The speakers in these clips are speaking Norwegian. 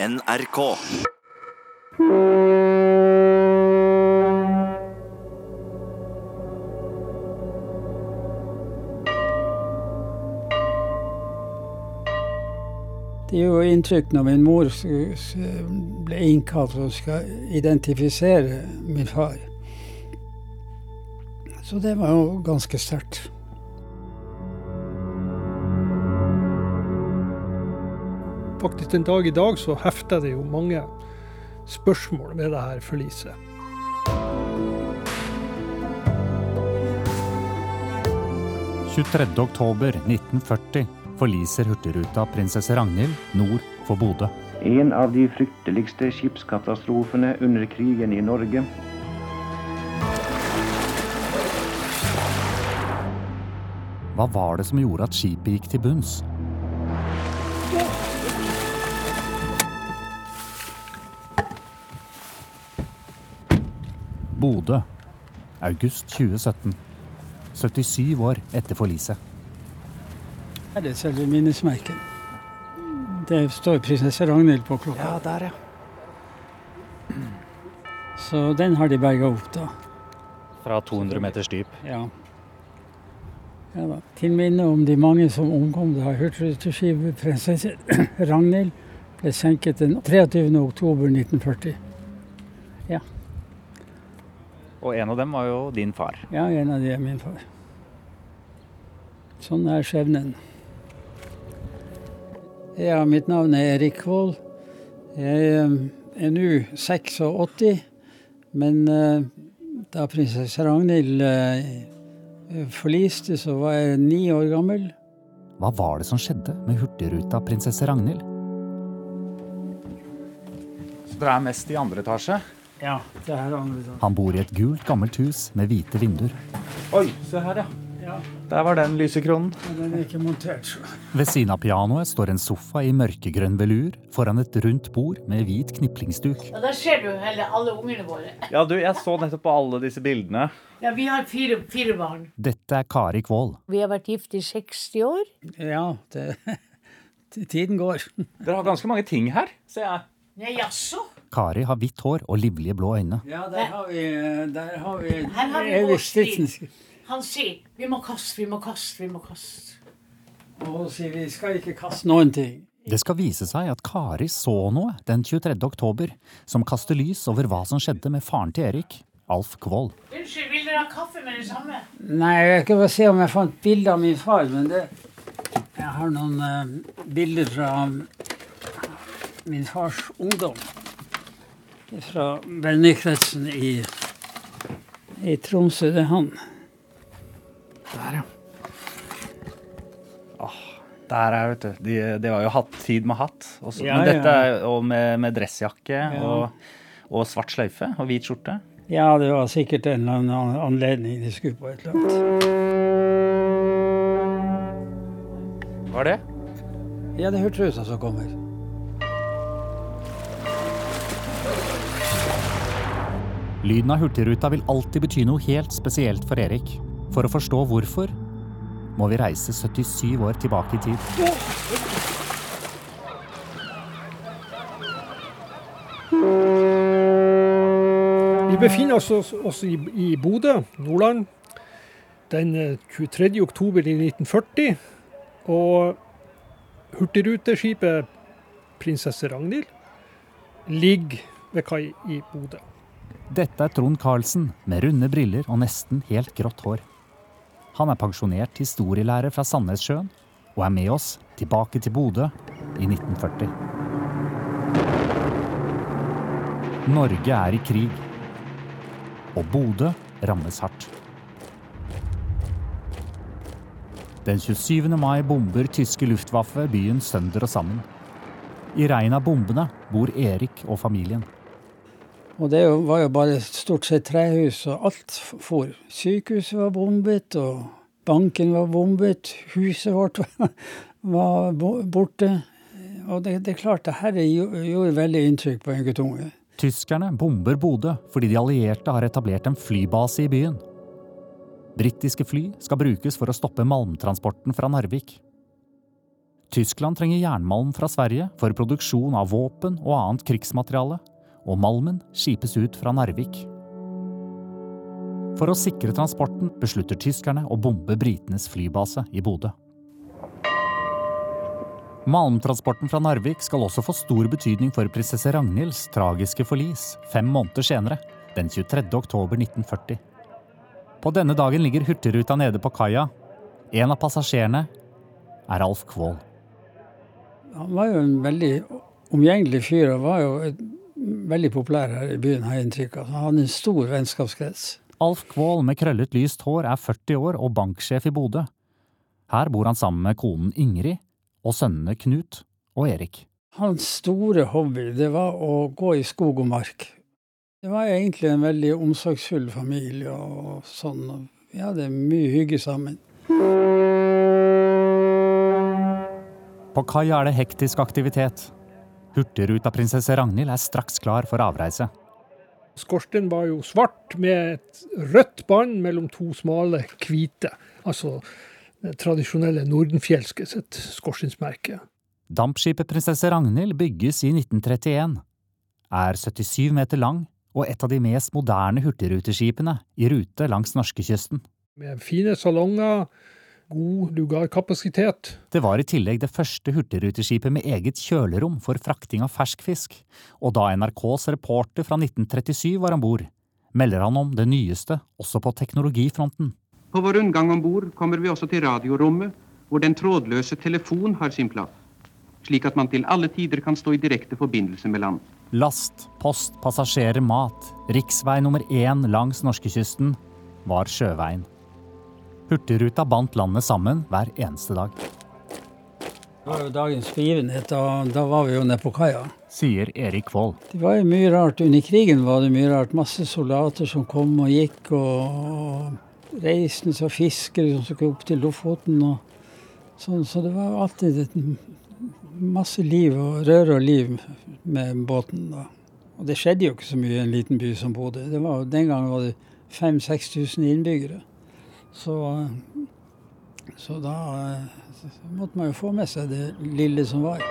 NRK. Det gjør inntrykk når min mor ble innkalt å skal identifisere min far. Så det var jo ganske sterkt. Faktisk den dag i dag så hefter det jo mange spørsmål ved det her forliset. oktober 1940 forliser Hurtigruta Prinsesse Ragnhild nord for Bodø. En av de frykteligste skipskatastrofene under krigen i Norge. Hva var det som gjorde at skipet gikk til bunns? Bodø, august 2017. 77 år etter forliset. Er selve minnesmerket. Det står prinsesse Ragnhild på klokka. Ja, der, ja. Så den har de berga opp, da. Fra 200 meters dyp. Ja. ja da. Til minne om de mange som omkom da hurtigruteskipet prinsesse Ragnhild ble senket den 23. oktober 1940. Ja. Og en av dem var jo din far. Ja, en av dem er min far. Sånn er skjebnen. Ja, mitt navn er Erik Kvål. Jeg er nå 86, men uh, da prinsesse Ragnhild uh, forliste, så var jeg ni år gammel. Hva var det som skjedde med Hurtigruta prinsesse Ragnhild? Så dere er mest i andre etasje? Ja, det er andre. Han bor i et gult, gammelt hus med hvite vinduer. Oi, se her, ja. Ja, Der var den lysekronen. Den er ikke montert. så. Ved siden av pianoet står en sofa i mørkegrønn velur foran et rundt bord med hvit kniplingsduk. Ja, Der ser du hele, alle ungene våre. Ja, du, jeg så nettopp på alle disse bildene. Ja, Vi har fire, fire barn. Dette er Kari Kvål. Vi har vært gift i 60 år. Ja, det, tiden går. Dere har ganske mange ting her, ser jeg. Nei, jaså? Kari har hvitt hår og livlige blå øyne. Ja, der har vi, der har vi, Her har vi vår stil. Han sier 'vi må kaste, vi må kaste, vi må kaste'. Og hun sier vi skal ikke kaste noen ting. Det skal vise seg at Kari så noe den 23. oktober som kaster lys over hva som skjedde med faren til Erik, Alf Kvål. Unnskyld, vil dere ha kaffe med det samme? Nei, jeg skal bare se om jeg fant bilde av min far, men det Jeg har noen uh, bilder fra min fars ungdom. Fra vennekretsen i, i Tromsø. Det er han. Der, ja. Åh, der er, vet du. De, det var jo hatt, tid med hatt. Også, Ja, men dette er og med, med dressjakke Ja. og, og svart sløyfe og hvit skjorte. Ja, det var sikkert en eller annen anledning de skulle på et eller annet. Hva er det? Ja, det er Hurtigruta som kommer. Lyden av Hurtigruta vil alltid bety noe helt spesielt for Erik. For å forstå hvorfor må vi reise 77 år tilbake i tid. Vi befinner oss også i, i Bodø, Nordland, den eh, 23. oktober i 1940. Og hurtigruteskipet Prinsesse Ragnhild ligger ved kai i Bodø. Dette er Trond Karlsen med runde briller og nesten helt grått hår. Han er pensjonert historielærer fra Sandnessjøen og er med oss tilbake til Bodø i 1940. Norge er i krig, og Bodø rammes hardt. Den 27. mai bomber tyske Luftwaffe byen sønder og sammen. I regnet av bombene bor Erik og familien. Og det var jo bare stort sett trehus, og alt for. Sykehuset var bombet, og banken var bombet, huset vårt var borte. Og det, det er klart, det her gjorde veldig inntrykk på en guttunge. Tyskerne bomber Bodø fordi de allierte har etablert en flybase i byen. Britiske fly skal brukes for å stoppe malmtransporten fra Narvik. Tyskland trenger jernmalm fra Sverige for produksjon av våpen og annet krigsmateriale, og malmen skipes ut fra Narvik. For å sikre transporten beslutter tyskerne å bombe britenes flybase i Bodø. Malmtransporten fra Narvik skal også få stor betydning for prinsesse Ragnhilds tragiske forlis fem måneder senere, den 23. oktober 1940. På denne dagen ligger Hurtigruta nede på kaia. En av passasjerene er Alf Kvål. Han var jo en veldig omgjengelig fyr og var jo et, veldig populær her i byen, har jeg inntrykk av. Han hadde en stor vennskapskrets. Alf Kvål med krøllet lyst hår er 40 år og banksjef i Bodø. Her bor han sammen med konen Ingrid og sønnene Knut og Erik. Hans store hobby det var å gå i skog og mark. Det var egentlig en veldig omsorgsfull familie og sånn. Vi hadde mye hygge sammen. På kaia er det hektisk aktivitet. Hurtigruta prinsesse Ragnhild er straks klar for avreise. Skorsten var jo svart med et rødt bånd mellom to smale hvite. Altså det tradisjonelle nordenfjelske sitt skorstensmerke. Dampskipet Prinsesse Ragnhild bygges i 1931, er 77 meter lang og et av de mest moderne hurtigruteskipene i rute langs norskekysten. Med fine salonger, god lugarkapasitet. Det var i tillegg det første hurtigruteskipet med eget kjølerom for frakting av fersk fisk, og da NRKs reporter fra 1937 var om bord, melder han om det nyeste også på teknologifronten. På vår rundgang om bord kommer vi også til radiorommet, hvor den trådløse telefon har sin plass, slik at man til alle tider kan stå i direkte forbindelse med land. Last, post, passasjerer, mat, riksvei nummer én langs norskekysten var sjøveien. Hurtigruta bandt landet sammen hver eneste dag. Det var jo dagens begivenhet, og da var vi jo nede på kaia. Sier Erik Vold. Det var jo mye rart. Under krigen var det mye rart. Masse soldater som kom og gikk, og reisende og fiskere som skulle opp til Lofoten. og sånn. Så det var alltid et masse liv og røre og liv med båten. da. Og det skjedde jo ikke så mye i en liten by som Bodø. Den gangen var det 5000-6000 innbyggere. Så, så da eh, måtte man jo få med seg det lille som var.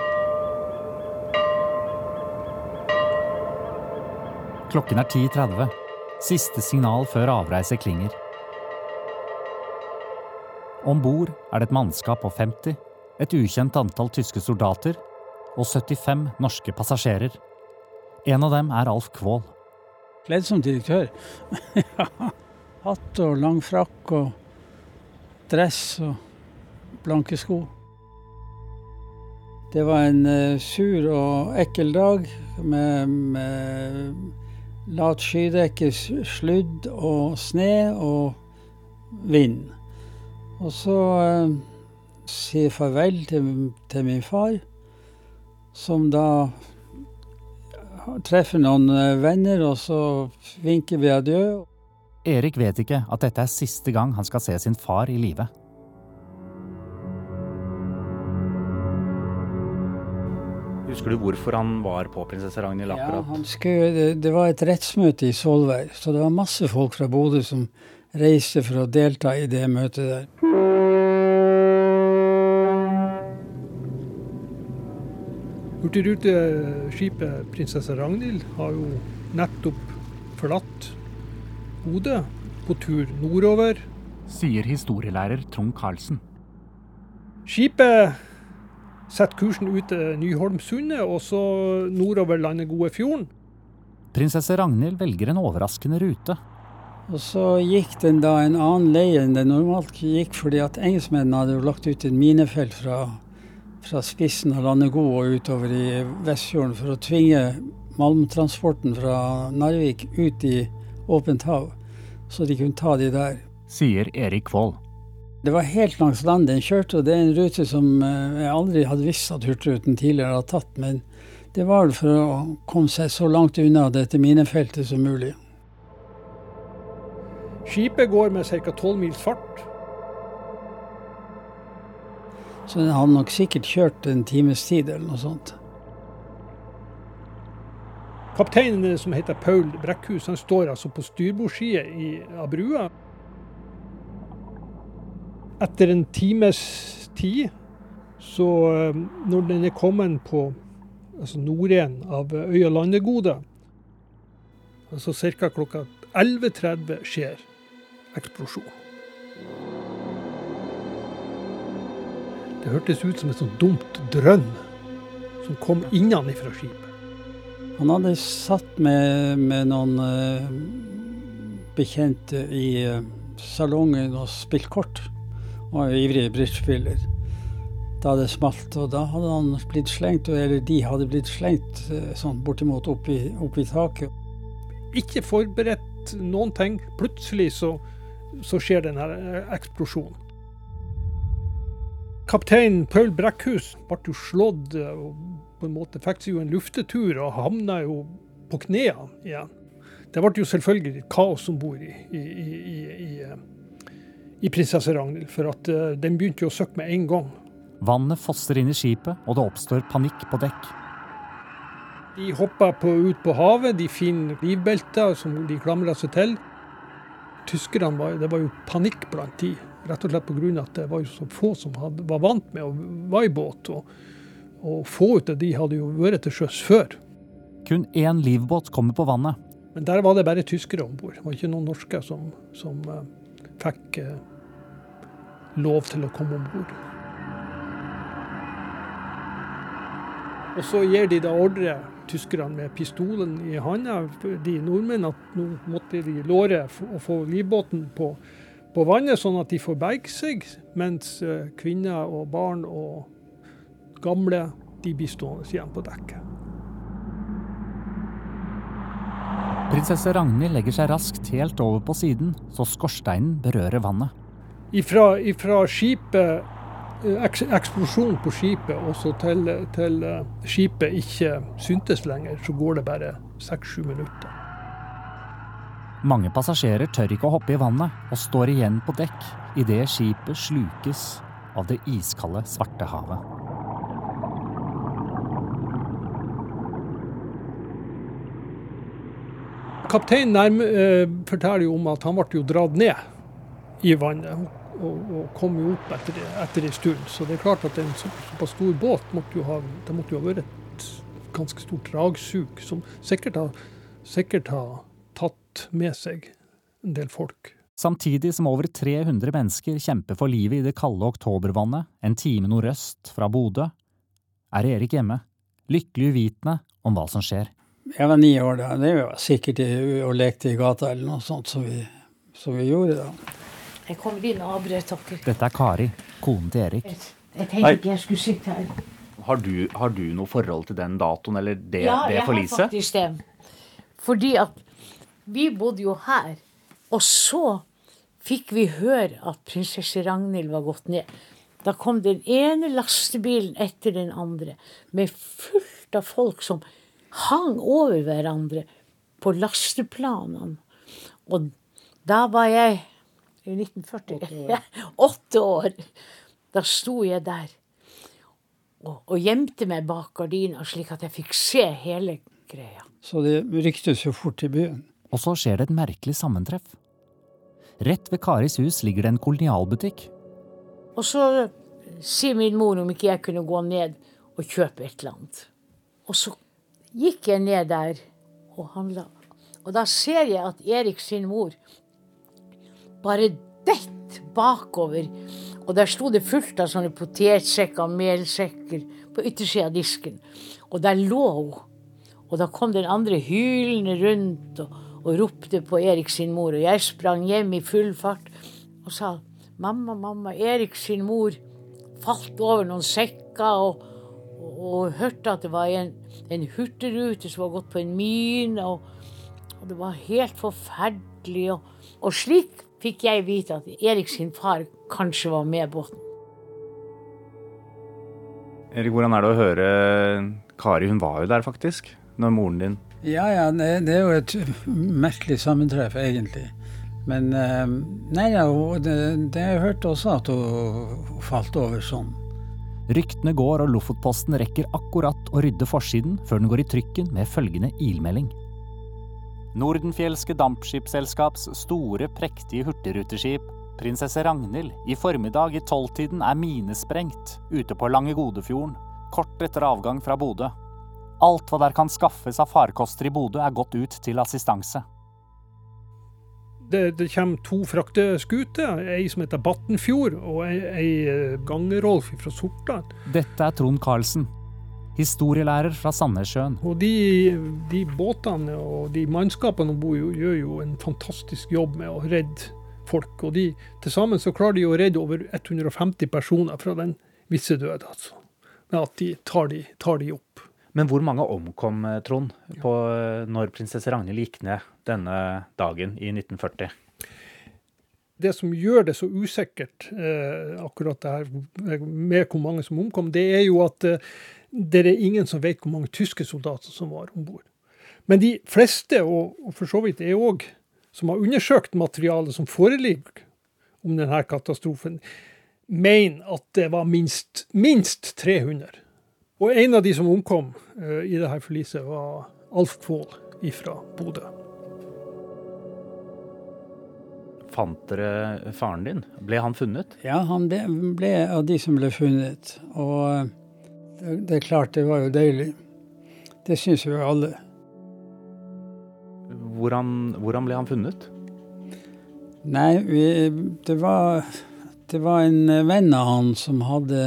Klokken er 10.30. Siste signal før avreise klinger. Om bord er det et mannskap på 50, et ukjent antall tyske soldater og 75 norske passasjerer. En av dem er Alf Kvål. Kledd som direktør. Hatt og lang frakk og dress og blanke sko. Det var en uh, sur og ekkel dag med, med lat skydekke, sludd og sne og vind. Og så eh, sier farvel til, til, min far, som da treffer noen eh, venner, og så vinker vi adjø. Erik vet ikke at dette er siste gang han skal se sin far i live. Husker du hvorfor han var på prinsesse Ragnhild akkurat? Ja, skulle, det, det, var et rettsmøte i Solveig, så det var masse folk fra Bodø som reiste for å delta i det møtet der. Hurtigruteskipet Prinsesse Ragnhild har jo nettopp forlatt Bodø på tur nordover. Sier historielærer Trond Karlsen. Skipet setter kursen ut til Nyholmsundet og så nordover Landegodefjorden. Prinsesse Ragnhild velger en overraskende rute. Og så gikk den da en annen leie enn den normalt gikk, fordi at engelskmennene hadde jo lagt ut et minefelt fra fra spissen av Landegod og utover i Vestfjorden for å tvinge malmtransporten fra Narvik ut i åpent hav, så de kunne ta de der. Sier Erik Vold. Det var helt langs land den kjørte, og det er en rute som eh, jeg aldri hadde visst at Hurtigruten tidligere hadde tatt. Men det var for å komme seg så langt unna dette minefeltet som mulig. Skipet går med ca. 12 mils fart så den hadde nok sikkert kjørt en times tid eller noe sånt. Kapteinen som heter Paul Brekkhus, han står altså på styrbordssida av brua. Etter en times tid Så eh, når den er kommet på altså nordenden av øya Landegode, altså ca. klokka 11.30 skjer eksplosjon. Det hørtes ut som et sånt dumt drønn som kom innenfra skipet. Han hadde satt med, med noen uh, bekjente i uh, salongen og spilt kort. Han var ivrig bridgespiller. Da det smalt, og da hadde han blitt slengt, eller de hadde blitt slengt uh, sånn bortimot opp i, opp i taket. Ikke forberedt noen ting. Plutselig så, så skjer denne eksplosjonen. Kaptein Paul Brekkhus ble jo slått og på en måte fikk seg jo en luftetur og havna jo på knærne igjen. Det ble jo selvfølgelig kaos om bord i, i, i, i, i prinsesse Ragnhild, for at uh, den begynte jo å søkke med en gang. Vannet fosser inn i skipet, og det oppstår panikk på dekk. De hopper på, ut på havet, de finner livbelter som de klamrer seg til. Tyskerne var, det var jo panikk blant de. Rett og slett pga. at det var jo så få som hadde, var vant med å være i båt. Og, og få ut av de hadde jo vært til sjøs før. Kun én livbåt kommer på vannet. Men der var det bare tyskere om bord. Det var ikke noen norske som, som uh, fikk uh, lov til å komme om bord. Og så gir de da ordre, tyskerne med pistolen i handa, de nordmenn, at nå måtte de låre å få livbåten på på vannet, sånn at de får berge seg, mens eh, kvinner og barn og gamle de blir stående igjen på dekket. Prinsesse Ragnhild legger seg raskt helt over på siden, så skorsteinen berører vannet. Ifra, ifra skipet, eh, eks, eksplosjonen på skipet og så til, til eh, skipet ikke syntes lenger, så går det bare seks-sju minutter. Mange passasjerer tør ikke å hoppe i vannet og står igjen på dekk idet skipet slukes av det iskalde Svartehavet. Kapteinen nærme, eh, forteller jo om at han ble jo dratt ned i vannet og, og kom jo opp etter, etter en stund. Så det er klart at en såpass stor båt måtte jo ha, det måtte jo ha vært et ganske stort dragsug som sikkert har, sikkert har tatt med seg en del folk. Samtidig som over 300 mennesker kjemper for livet i det kalde oktobervannet en time nordøst fra Bodø, er Erik hjemme, lykkelig uvitende om hva som skjer. Jeg var ni år da. Det var sikkert og lekte i gata eller noe sånt som vi, som vi gjorde da. Jeg kommer inn og avbrøt dere. Dette er Kari, konen til Erik. Jeg, jeg tenkte ikke jeg skulle sitte her. Har du, har du noe forhold til den datoen eller det, ja, det jeg har faktisk det. Fordi at vi bodde jo her. Og så fikk vi høre at prinsesse Ragnhild var gått ned. Da kom den ene lastebilen etter den andre med fullt av folk som hang over hverandre på lasteplanene. Og da var jeg i 1940 åtte år. Da sto jeg der og, og gjemte meg bak gardina, slik at jeg fikk se hele greia. Så det ryktes jo fort i byen. Og så skjer det et merkelig sammentreff. Rett ved Karis hus ligger det en kolonialbutikk. Og så sier min mor om ikke jeg kunne gå ned og kjøpe et eller annet. Og så gikk jeg ned der og handla. Og da ser jeg at Erik sin mor bare detter bakover. Og der sto det fullt av sånne potetsekker melsekker på yttersida av disken. Og der lå hun. Og da kom den andre hylende rundt og, og ropte på Erik sin mor. Og jeg sprang hjem i full fart og sa mamma, mamma, Erik sin mor falt over noen sekker og, og, og hørte at det var en, en hurtigrute som var gått på en mine. Og, og det var helt forferdelig. Og, og slik fikk jeg vite at Erik sin far kanskje var med båten. Erik, hvordan er det å høre Kari, hun var jo der faktisk, når moren din Ja, ja, det, det er jo et merkelig sammentreff, egentlig. Men eh, nei, ja, det, det har jeg hørt også, at hun falt over sånn. Ryktene går, og Lofotposten rekker akkurat å rydde forsiden før den går i trykken med følgende ilmelding. Nordenfjelske Dampskipsselskaps store, prektige hurtigruteskip Prinsesse Ragnhild i formiddag i tolvtiden er minesprengt ute på Langegodefjorden, kort etter avgang fra Bodø. Alt hva der kan skaffes av farkoster i Bodø er gått ut til assistanse. Det, det kommer to frakteskuter, ei som heter Battenfjord og ei, ei eh, Gangerolf fra Sortland. Dette er Trond Karlsen, historielærer fra Sandnessjøen. Og de, de båtene og de mannskapene om bord gjør jo en fantastisk jobb med å redde folk. Og de, til sammen så klarer de å redde over 150 personer fra den visse død, altså. Med at de tar de, tar de opp. Men hvor mange omkom, eh, Trond, på, eh, når prinsesse Ragnhild gikk ned denne dagen i 1940? Det som gjør det så usikkert, eh, akkurat det her med hvor mange som omkom, det er jo at eh, det er ingen som vet hvor mange tyske soldater som var om bord. Men de fleste, og, og for så vidt er òg som har undersøkt materialet som foreligger om denne katastrofen, mener at det var minst, minst 300. Og en av de som omkom uh, i dette forliset, var Alf Kvål fra Bodø. Fant dere faren din? Ble han funnet? Ja, han ble, ble av de som ble funnet. Og det, det er klart, det var jo deilig. Det syns jo alle. Hvordan, hvordan, ble han funnet? Nei, vi, det var det var en venn av han som hadde,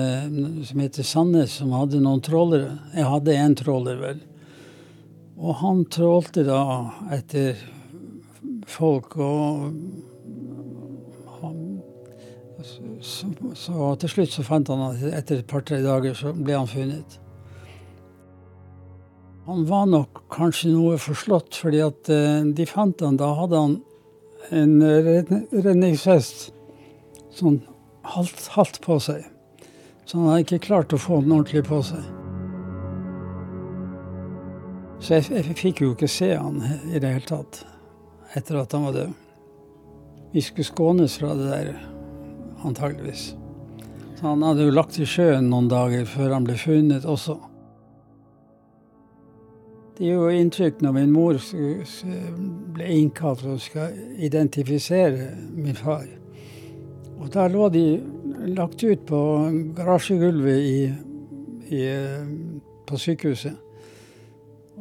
som heter Sandnes, som hadde noen trålere. Jeg hadde en tråler, vel. Og han trålte da etter folk, og så, så, til slutt så fant han at etter et par-tre dager så ble han funnet. Han var nok kanskje noe forslått, fordi at eh, de fant han, da hadde han en redningsvest sånn halvt, halvt på seg. Så han hadde ikke klart å få den ordentlig på seg. Så jeg, jeg fikk jo ikke se han i det hele tatt etter at han var død. Vi skulle skånes fra det der, antageligvis. Så han hadde jo lagt i sjøen noen dager før han ble funnet også. Det gjør jo inntrykk når min mor ble innkalt for å identifisere min far. Og der lå de lagt ut på garasjegulvet i, i, på sykehuset.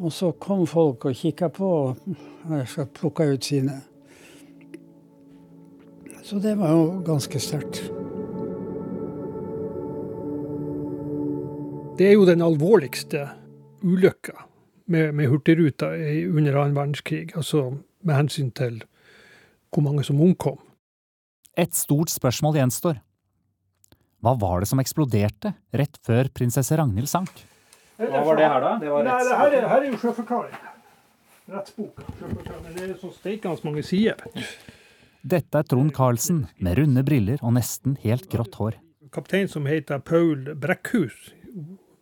Og så kom folk og kikka på og plukke ut sine. Så det var jo ganske sterkt. Det er jo den alvorligste ulykka med, med Hurtigruta under annen verdenskrig, altså med hensyn til hvor mange som omkom. Et stort spørsmål gjenstår. Hva var det som eksploderte rett før prinsesse Ragnhild sank? Hva var det her, da? Det Nei, det her, er, her er jo sjøforklaring. Rettsboka. Det er så steikende mange sider. Dette er Trond Karlsen med runde briller og nesten helt grått hår. Kaptein som heter Paul Brekkhus,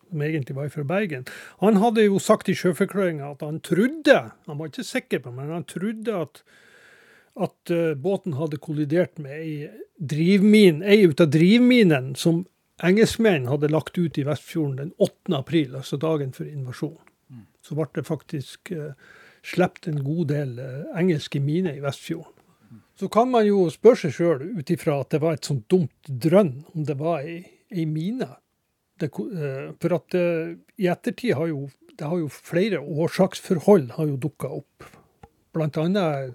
som egentlig var fra Bergen, han hadde jo sagt i sjøforklaringa at han trodde, han var ikke sikker på, men han trodde at at uh, båten hadde kollidert med ei, drivmin, ei ut av drivminene som engelskmenn hadde lagt ut i Vestfjorden den 8. april, altså dagen for invasjonen. Mm. Så ble det faktisk uh, sluppet en god del uh, engelske miner i Vestfjorden. Så kan man jo spørre seg sjøl, ut ifra at det var et sånt dumt drønn, om det var ei, ei mine. Det, uh, for at i ettertid har jo, det har jo flere årsaksforhold har jo dukka opp. Blant annet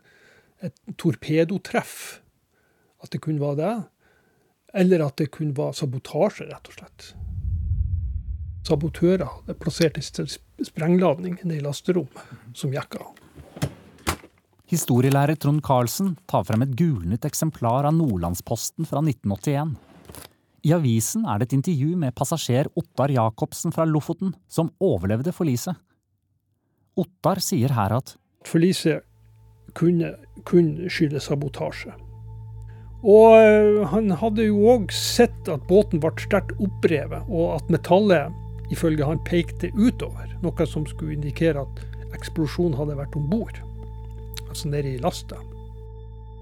et torpedotreff. At det kunne være det. Eller at det kunne være sabotasje, rett og slett. Sabotører hadde plassert en sprengladning i lasterommet som gikk av. Historielærer Trond Karlsen tar frem et gulnet eksemplar av Nordlandsposten fra 1981. I avisen er det et intervju med passasjer Ottar Jacobsen fra Lofoten, som overlevde forliset. Ottar sier her at Forliset kunne kun skylde sabotasje. Og eh, han hadde jo òg sett at båten ble sterkt opprevet, og at metallet ifølge han pekte utover, noe som skulle indikere at eksplosjonen hadde vært om bord, altså nede i lasta.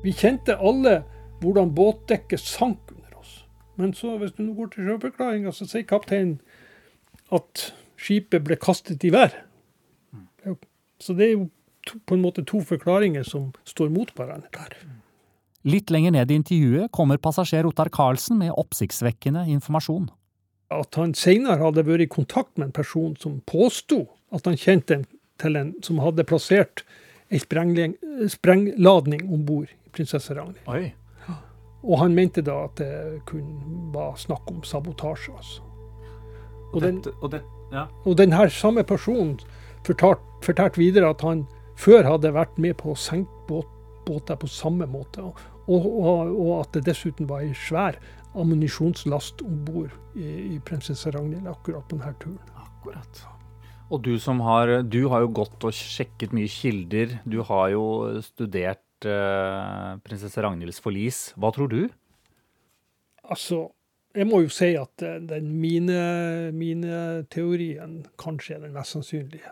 Vi kjente alle hvordan båtdekket sank under oss. Men så, hvis du nå går til sjøforklaringa, så sier kapteinen at skipet ble kastet i vær. Så det er jo to, på en måte to forklaringer som står mot hverandre der. Litt lenger ned i intervjuet kommer passasjer Ottar Karlsen med oppsiktsvekkende informasjon. At han senere hadde vært i kontakt med en person som påsto at han kjente en til en som hadde plassert en sprengladning om bord i prinsesse Ragnhild. Oi. Og han mente da at det kun var snakk om sabotasje. altså. Og, Og, den, og det, ja. og den her samme personen fortalte fortalt videre at han før hadde vært med på å senke båt, båter på samme måte, og, og at det dessuten var ei svær ammunisjonslast om bord i, i prinsesse Ragnhild akkurat på denne turen. Akkurat. Og du som har Du har jo gått og sjekket mye kilder. Du har jo studert eh, prinsesse Ragnhilds forlis. Hva tror du? Altså, jeg må jo si at eh, den mine, mine teorien kanskje er den mest sannsynlige.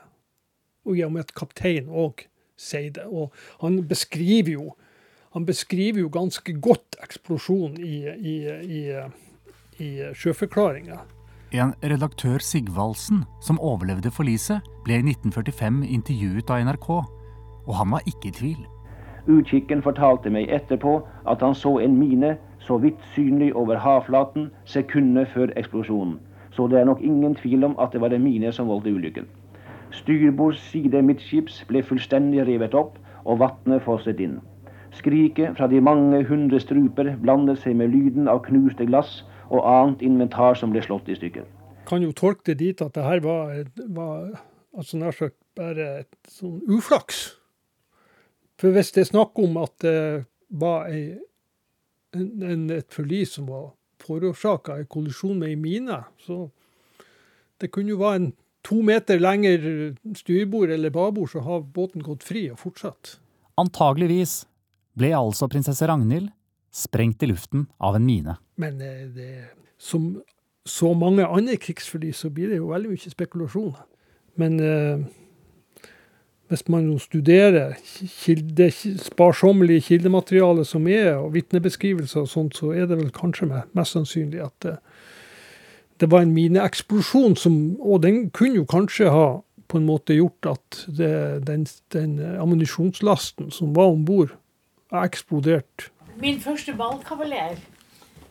Og i og med at kapteinen òg sier det. Og han beskriver jo han beskriver jo ganske godt eksplosjonen i, i, i, i sjøforklaringa. En redaktør Sigvaldsen, som overlevde forliset, ble i 1945 intervjuet av NRK, og han var ikke i tvil. Utkikken fortalte meg etterpå at han så en mine så vidt synlig over havflaten sekundene før eksplosjonen. Så det er nok ingen tvil om at det var en mine som voldte ulykken. Styrbords side midtskips ble fullstendig revet opp, og vannet fosset inn. Skriket fra de mange hundre struper blandet seg med lyden av knuste glass og annet inventar som ble slått i stykker. Kan jo tolke det dit at det her var, var altså nær sagt bare et sånn uflaks. For hvis det er snakk om at det var ei, en, en, et forlis som var forårsaka en kollisjon med ei mine, så det kunne jo være en to meter lenger styrbord eller babord, så har båten gått fri og fortsatt. Antageligvis ble altså prinsesse Ragnhild sprengt i luften av en mine. Men eh, det, som så mange andre krigsforlis, så blir det jo veldig mye spekulasjoner. Men eh, hvis man jo studerer kilde, sparsommelige kildemateriale som er, og vitnebeskrivelser og sånt, så er det vel kanskje mest sannsynlig at eh, det var en mineeksplosjon som Og den kunne jo kanskje ha på en måte gjort at det, den, den ammunisjonslasten som var om bord, eksploderte. eksplodert. Min første ballkavaler,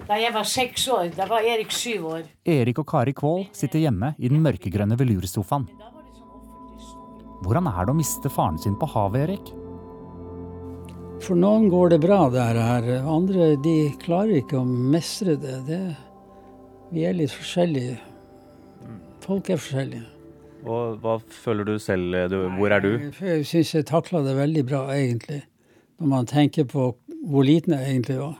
da jeg var seks år, da var Erik syv år. Erik og Kari Kvål sitter hjemme i den mørkegrønne velursofaen. Hvordan er det å miste faren sin på havet, Erik? For noen går det bra, det her. Andre de klarer ikke å mestre det. det vi er litt forskjellige. Folk er forskjellige. Og hva føler du selv? Du, hvor er du? Jeg syns jeg takla det veldig bra, egentlig. Når man tenker på hvor liten jeg egentlig var.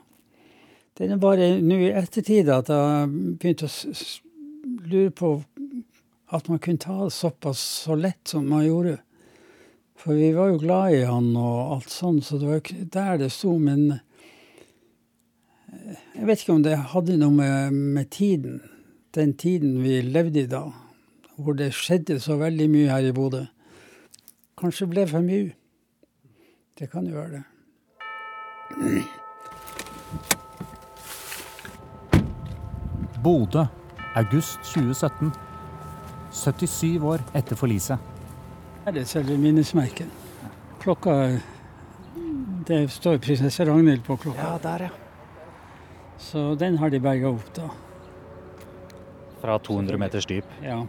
Det er bare nå i ettertid at jeg begynte å lure på at man kunne ta det såpass så lett som man gjorde. For vi var jo glad i han og alt sånn, så det var ikke der det sto. Men jeg vet ikke om det hadde noe med, med tiden, den tiden vi levde i da, hvor det skjedde så veldig mye her i Bodø. Kanskje ble for mye. Det kan jo være det. Bodø, august 2017. 77 år etter forliset. Her er selve minnesmerket. Klokka Det står prinsesse Ragnhild på klokka. Ja, der, ja. Så den har de berga opp, da. Fra 200 meters dyp. Ja.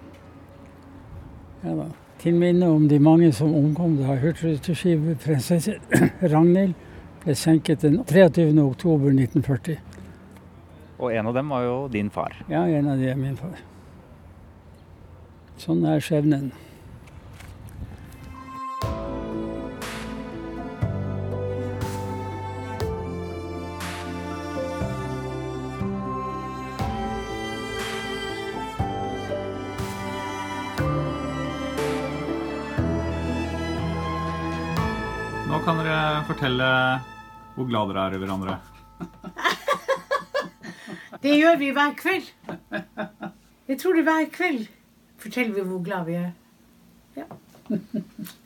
ja da. Til minne om de mange som omkom da hurtigruteskivet prinsesse Ragnhild ble senket den 23. oktober 1940. Og en av dem var jo din far. Ja, en av dem er min far. Sånn er skjebnen. Nå kan dere fortelle hvor glad dere er i hverandre. Det gjør vi hver kveld. Jeg tror det hver kveld forteller vi hvor glad vi er. Ja.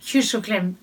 Kyss og klem.